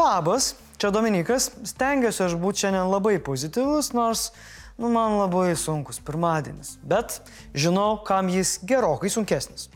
Labas, čia Dominikas. Stengiuosi aš būti šiandien labai pozityvus, nors nu, man labai sunkus pirmadienis. Bet žinau, kam jis gerokai sunkesnis.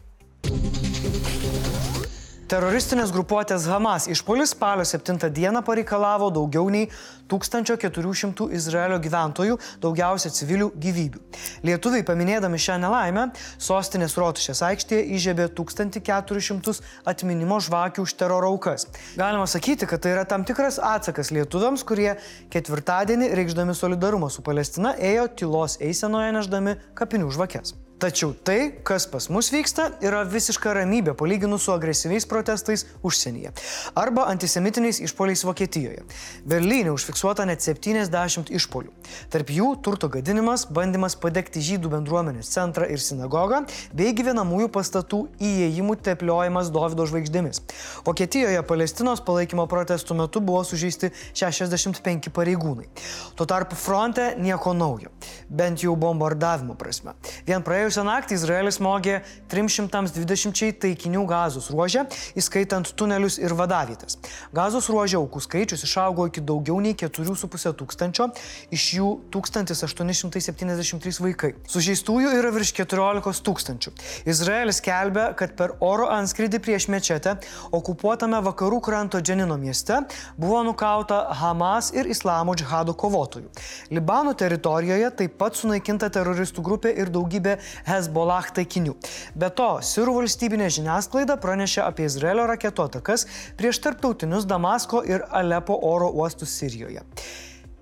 Teroristinės grupuotės Hamas išpolis spalio 7 dieną pareikalavo daugiau nei 1400 Izraelio gyventojų, daugiausia civilių gyvybių. Lietuviai paminėdami šią nelaimę, sostinės Rotušės aikštėje įžiebė 1400 atminimo žvakių už teroro aukas. Galima sakyti, kad tai yra tam tikras atsakas lietuviams, kurie ketvirtadienį, reikšdami solidarumą su Palestina, ėjo tylos eisenoje neždami kapinių žvakes. Tačiau tai, kas pas mus vyksta, yra visiška ramybė palyginus su agresyviais protestais užsienyje arba antisemitiniais išpoliais Vokietijoje. Berlyne užfiksuota net 70 išpolių. Tarp jų turto gadinimas, bandymas padegti žydų bendruomenės centrą ir sinagogą bei gyvenamųjų pastatų įėjimų tepliojimas Davido žvaigždėmis. Vokietijoje Palestinos palaikymo protestų metu buvo sužeisti 65 pareigūnai. Tuo tarpu fronte nieko naujo, bent jau bombardavimo prasme. Vien praėjus Praėjusią naktį Izraelis smogė 320 taikinių gazos ruožę, įskaitant tunelius ir vadavytės. Gazos ruožė aukų skaičius išaugo iki daugiau nei 4,5 tūkstančio, iš jų 1873 vaikai. Sužeistųjų yra virš 14 tūkstančių. Izraelis kelbė, kad per oro anskridį prieš mečetę okupuotame vakarų kranto Dženino mieste buvo nukauta Hamas ir Islamo džihado kovotojų. Libano teritorijoje taip pat sunaikinta teroristų grupė ir daugybė Hezbollah taikinių. Be to, Sirų valstybinė žiniasklaida pranešė apie Izraelio raketų atakas prieš tarptautinius Damasko ir Alepo oro uostus Sirijoje.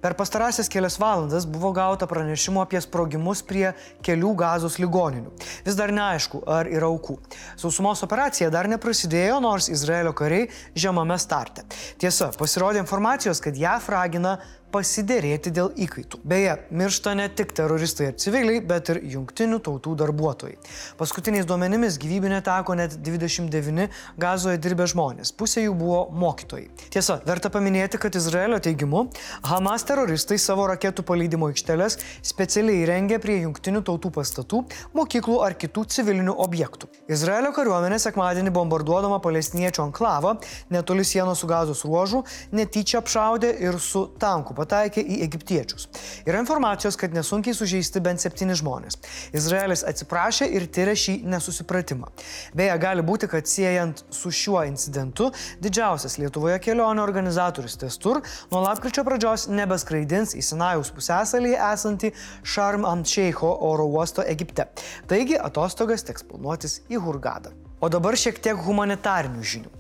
Per pastarąsias kelias valandas buvo gauta pranešimų apie sprogimus prie kelių gazos ligoninių. Vis dar neaišku, ar yra aukų. Sausumos operacija dar neprasidėjo, nors Izraelio kariai žemame starte. Tiesa, pasirodė informacijos, kad JAF ragina pasidėrėti dėl įkaitų. Beje, miršta ne tik teroristai ir civiliai, bet ir jungtinių tautų darbuotojai. Paskutiniais duomenimis gyvybė neteko net 29 gazoje dirbę žmonės, pusė jų buvo mokytojai. Tiesa, verta paminėti, kad Izraelio teigimu Hamas teroristai savo raketų paleidimo aikšteles specialiai įrengė prie jungtinių tautų pastatų, mokyklų ar kitų civilinių objektų. Izraelio kariuomenė sekmadienį bombarduodama palestiniečių anklavą netoli sienos su gazos ruožu netyčia apšaudė ir su tankų pataikė į egiptiečius. Yra informacijos, kad nesunkiai sužeisti bent septyni žmonės. Izraelis atsiprašė ir tyrė šį nesusipratimą. Beje, gali būti, kad siejant su šiuo incidentu didžiausias Lietuvoje kelionių organizatorius Testur nuo lapkričio pradžios nebeskraidins į Sinajaus pusęsalyje esantį Sharm al-Sheikho oro uosto Egipte. Taigi atostogas teks planuotis į Hurgadą. O dabar šiek tiek humanitarinių žinių.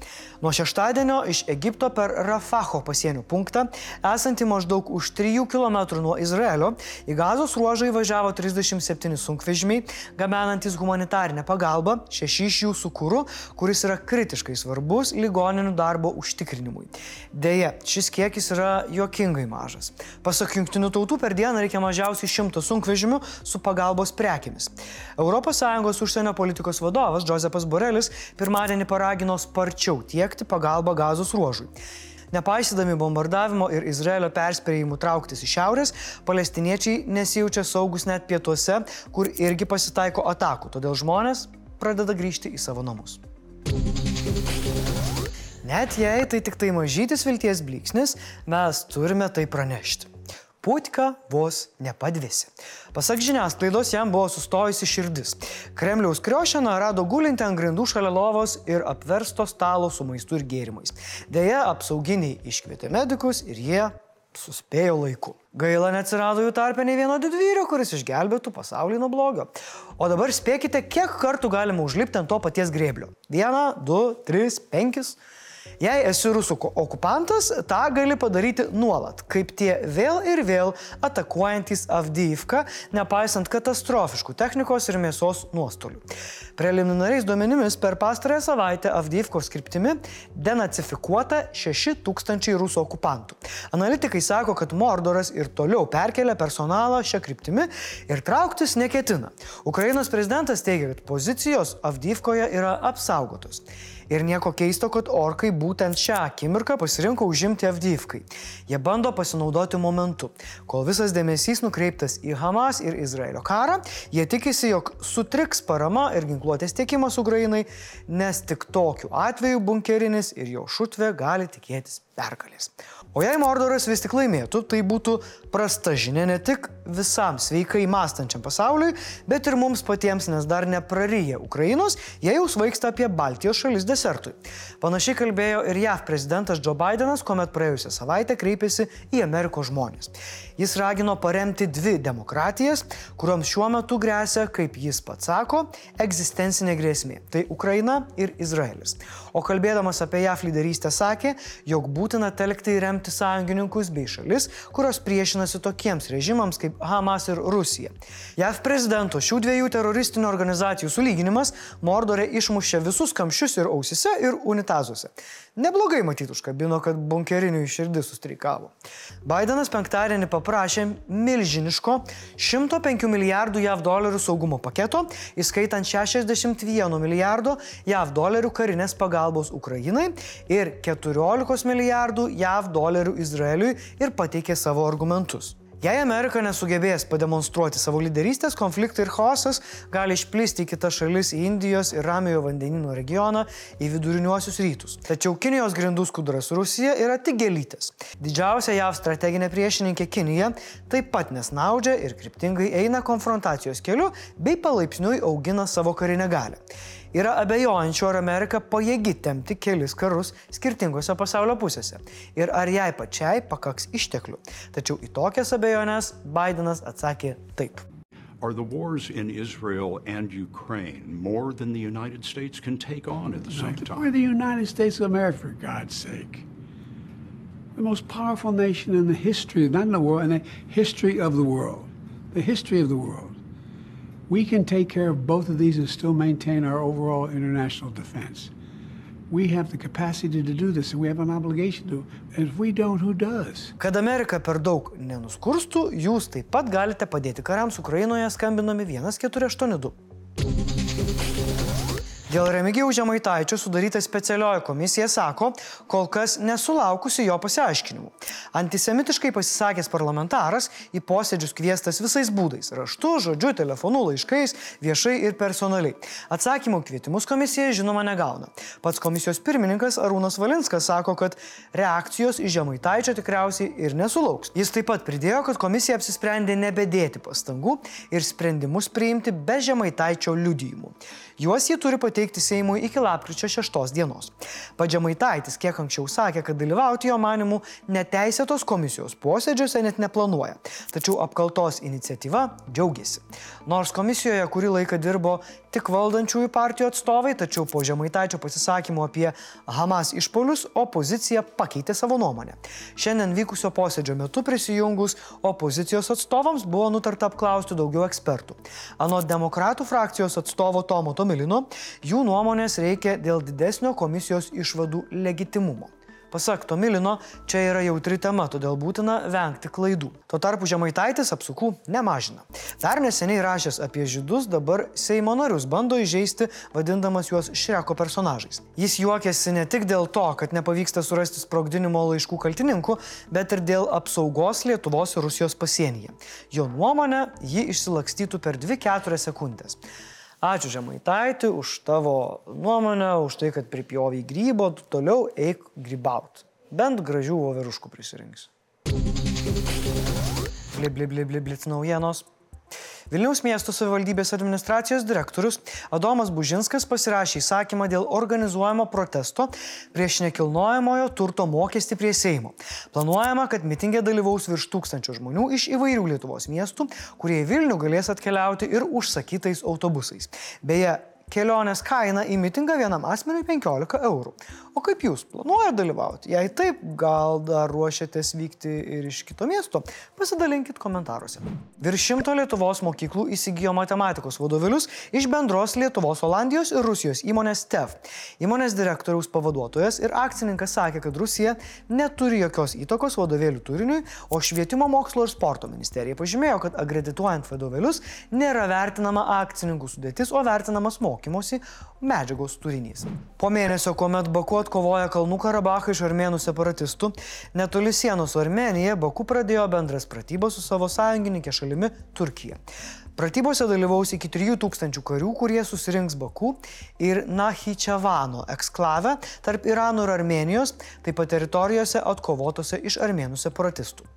Nuo šeštadienio iš Egipto per Rafaho pasienio punktą, esantį maždaug už 3 km nuo Izraelio, į gazos ruožą įvažiavo 37 sunkvežimiai, gamenantis humanitarinę pagalbą, šeši iš jų su kūru, kuris yra kritiškai svarbus ligoninių darbo užtikrinimui. Deja, šis kiekis yra juokingai mažas. Pasak jungtinių tautų per dieną reikia mažiausiai 100 sunkvežimių su pagalbos prekiamis. ES užsienio politikos vadovas Josepas Borelis pirmadienį paragino sparčiau tiek tiekti pagalbą gazos ruožui. Nepaisydami bombardavimo ir Izraelio perspėjimų trauktis iš šiaurės, palestiniečiai nesijaučia saugus net pietuose, kur irgi pasitaiko atakų, todėl žmonės pradeda grįžti į savo namus. Net jei tai tik tai mažytis vilties blyksnis, mes turime tai pranešti. Putka vos nepadvėsi. Pasak žiniasklaidos, jam buvo sustojusi širdis. Kremliaus kriošeną rado gulinti ant grindų šalia lovos ir apversto stalo su maistu ir gėrimais. Deja, apsauginiai iškvietė medikus ir jie suspėjo laiku. Gaila neatsirado jų tarpe nei vieno didvyrio, kuris išgelbėtų pasaulį nuo blogio. O dabar spėkite, kiek kartų galima užlipti ant to paties grėblio. Vieną, du, tris, penkis. Jei esi rusų okupantas, tą gali padaryti nuolat, kaip tie vėl ir vėl atakuojantis Avdyivką, nepaisant katastrofiškų technikos ir mėsos nuostolių. Preliminariais duomenimis per pastarąją savaitę Avdyivkos kryptimi denacifikuota 6000 rusų okupantų. Analitikai sako, kad Mordoras ir toliau perkelia personalą šią kryptimį ir trauktis neketina. Ukrainos prezidentas teigia, kad pozicijos Avdyivkoje yra apsaugotos. Ir nieko keisto, kad orkai būtent šią akimirką pasirinko užimti Avdyivkai. Jie bando pasinaudoti momentu. Kol visas dėmesys nukreiptas į Hamas ir Izraelio karą, jie tikisi, jog sutriks parama ir ginkluotės tiekimas Ukrainai, nes tik tokiu atveju bunkerinis ir jo šutvė gali tikėtis pergalės. O jei Mordoras vis tik laimėtų, tai būtų prasta žinia ne tik visam sveikai mąstančiam pasauliui, bet ir mums patiems, nes dar nepraryja Ukrainos, jie jau svaigsta apie Baltijos šalis desertui. Panašiai kalbėjo ir JAV prezidentas Joe Bidenas, kuomet praėjusią savaitę kreipėsi į Amerikos žmonės. Jis ragino paremti dvi demokratijas, kuriuoms šiuo metu grėsia, kaip jis pats sako, egzistencinė grėsmė - tai Ukraina ir Izraelis. O kalbėdamas apie JAV lyderystę sakė, jog būtina telkti ir remti sąjungininkus bei šalis, kurios priešinasi tokiems režimams kaip Hamas ir Rusija. JAV prezidento šių dviejų teroristinių organizacijų sulyginimas Mordore išmušė visus kamščius ir ausise ir unitazuose. Neblogai matyti užkabino, kad bunkerinių širdis sustreikavo. Bidenas penktadienį paprašė milžiniško 105 milijardų JAV dolerių saugumo paketo, įskaitant 61 milijardo JAV dolerių karinės pagalbos Ukrainai ir 14 milijardų JAV dolerių Izraeliui ir pateikė savo argumentus. Jei Amerika nesugebės pademonstruoti savo lyderystės, konfliktai ir chaosas gali išplisti į kitas šalis, į Indijos ir Ramiojo vandenino regioną, į viduriniuosius rytus. Tačiau Kinijos grindų skuduras Rusija yra tik gelytės. Didžiausia JAV strateginė priešininkė Kinija taip pat nesnaudžia ir kryptingai eina konfrontacijos keliu bei palaipsniui augina savo karinę galę. Yra abejojančių, ar Amerika pajėgi temti kelis karus skirtingose pasaulio pusėse ir ar jai pačiai pakaks išteklių. Tačiau į tokias abejonės Bidenas atsakė taip. Are the wars in Israel and Ukraine more than the United States can take on at the same time? We're the United States of America, for God's sake. The most powerful nation in the history, not in the world, in the history of the world. The history of the world. We can take care of both of these and still maintain our overall international defense. We have the capacity to do this and we have an obligation to. And if we don't, who does? Kad Amerika per daug nenuskurstų, jūs taip pat galite padėti kariams Ukrainoje skambinami 1482. Dėl Remigijaus Žemaitaičio sudaryta specialioji komisija sako, kol kas nesulaukusi jo pasiaiškinimų. Antisemitiškai pasisakęs parlamentaras į posėdžius kvieštas visais būdais - raštu, žodžiu, telefonu, laiškais, viešai ir personaliai. Atsakymų kvietimus komisija žinoma negauna. Pats komisijos pirmininkas Arūnas Valinskas sako, kad reakcijos į Žemaitaičio tikriausiai ir nesulauks. Jis taip pat pridėjo, kad komisija apsisprendė nebedėti pastangų ir sprendimus priimti be Žemaitaičio liudijimų. Juos jie turi pateikti Seimui iki lapkričio 6 dienos. Padžiamaitaitis kiek anksčiau sakė, kad dalyvauti jo manimų neteisėtos komisijos posėdžiuose net neplanuoja. Tačiau apkaltos iniciatyva džiaugiasi. Nors komisijoje kurį laiką dirbo tik valdančiųjų partijų atstovai, tačiau po Žemaitaičio pasisakymų apie Hamas išpolius opozicija pakeitė savo nuomonę. Šiandien vykusio posėdžio metu prisijungus opozicijos atstovams buvo nutarta apklausti daugiau ekspertų. Anot demokratų frakcijos atstovo Tomo Tomilino, jų nuomonės reikia dėl didesnio komisijos išvadų legitimumo. Pasak Tomilino, čia yra jautri tema, todėl būtina vengti klaidų. Tuo tarpu Žemaitaitis apsukų nemažina. Dar neseniai rašęs apie žydus, dabar Seimo narius bando įžeisti, vadindamas juos Šreko personažais. Jis juokiasi ne tik dėl to, kad nepavyksta surasti sprogdinimo laiškų kaltininkų, bet ir dėl apsaugos Lietuvos ir Rusijos pasienyje. Jo nuomonė, ji išsilakstytų per 2-4 sekundės. Ačiū Žemaitaitį už tavo nuomonę, už tai, kad pripjovai grybo, tu toliau eik grybaut. Bent gražių voveruškų prisirinks. Blib, blib, blib, blib, blib, naujienos. Vilniaus miesto savivaldybės administracijos direktorius Adomas Bužinskas pasirašė įsakymą dėl organizuojamo protesto prieš nekilnojamojo turto mokestį prie Seimo. Planuojama, kad mitingė dalyvaus virš tūkstančių žmonių iš įvairių Lietuvos miestų, kurie į Vilnių galės atkeliauti ir užsakytais autobusais. Beje, kelionės kaina į mitingą vienam asmeniui 15 eurų. O kaip jūs planuojate dalyvauti? Jei taip, gal dar ruošiatės vykti ir iš kito miesto? Pasidalinkit komentaruose. Virš šimto Lietuvos mokyklų įsigijo matematikos vadovėlius iš bendros Lietuvos, Olandijos ir Rusijos įmonės TEV. Įmonės direktoriaus pavaduotojas ir akcininkas sakė, kad Rusija neturi jokios įtakos vadovėlių turiniui, o Švietimo mokslo ir sporto ministerija pažymėjo, kad akredituojant vadovėlius nėra vertinama akcininkų sudėtis, o vertinamas mokymas mokymosi medžiagos turinys. Po mėnesio, kuomet Baku atkovoja Kalnų Karabachą iš armėnų separatistų, netoli sienos su Armenija Baku pradėjo bendras pratybas su savo sąjungininkė šalimi Turkija. Pratybose dalyvaus iki 3000 karių, kurie susirinks Baku ir Nahičevano eksklave tarp Irano ir Armenijos, taip pat teritorijose atkovotose iš armėnų separatistų.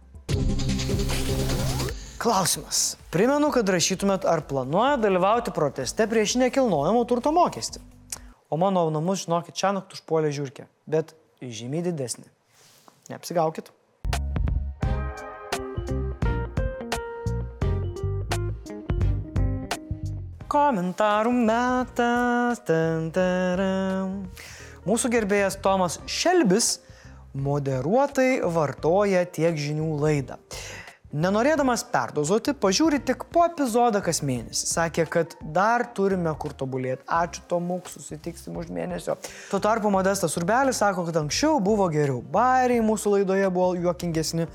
Klausimas. Primenu, kad rašytumėt, ar planuoja dalyvauti proteste prieš nekilnojamo turto mokestį. O mano namus, žinokit, čia naktų užpuolė žiūrkė, bet žymiai didesnį. Neapsigaukit. Komentarų metas. Tan, taram. Mūsų gerbėjas Tomas Šelbis moderuotai vartoja tiek žinių laidą. Nenorėdamas perdozuoti, pažiūri tik po epizodą kas mėnesį. Sakė, kad dar turime kur tobulėti. Ačiū Tomuk, susitiksim už mėnesio. Tuo tarpu Modestas Urbelis sako, kad anksčiau buvo geriau. Bairiai mūsų laidoje buvo juokingesni.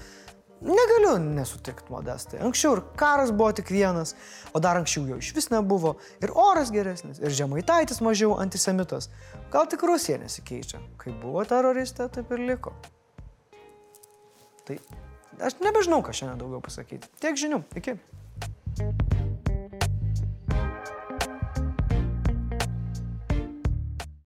Negaliu nesutikti modestai. Anksčiau ir karas buvo tik vienas, o dar anksčiau jo iš vis nebuvo. Ir oras geresnis, ir žemaitaitis mažiau antisemitas. Gal tik Rusija nesikeičia. Kai buvo teroristė, taip ir liko. Tai aš nebežinau, ką šiandien daugiau pasakyti. Tiek žinių. Iki.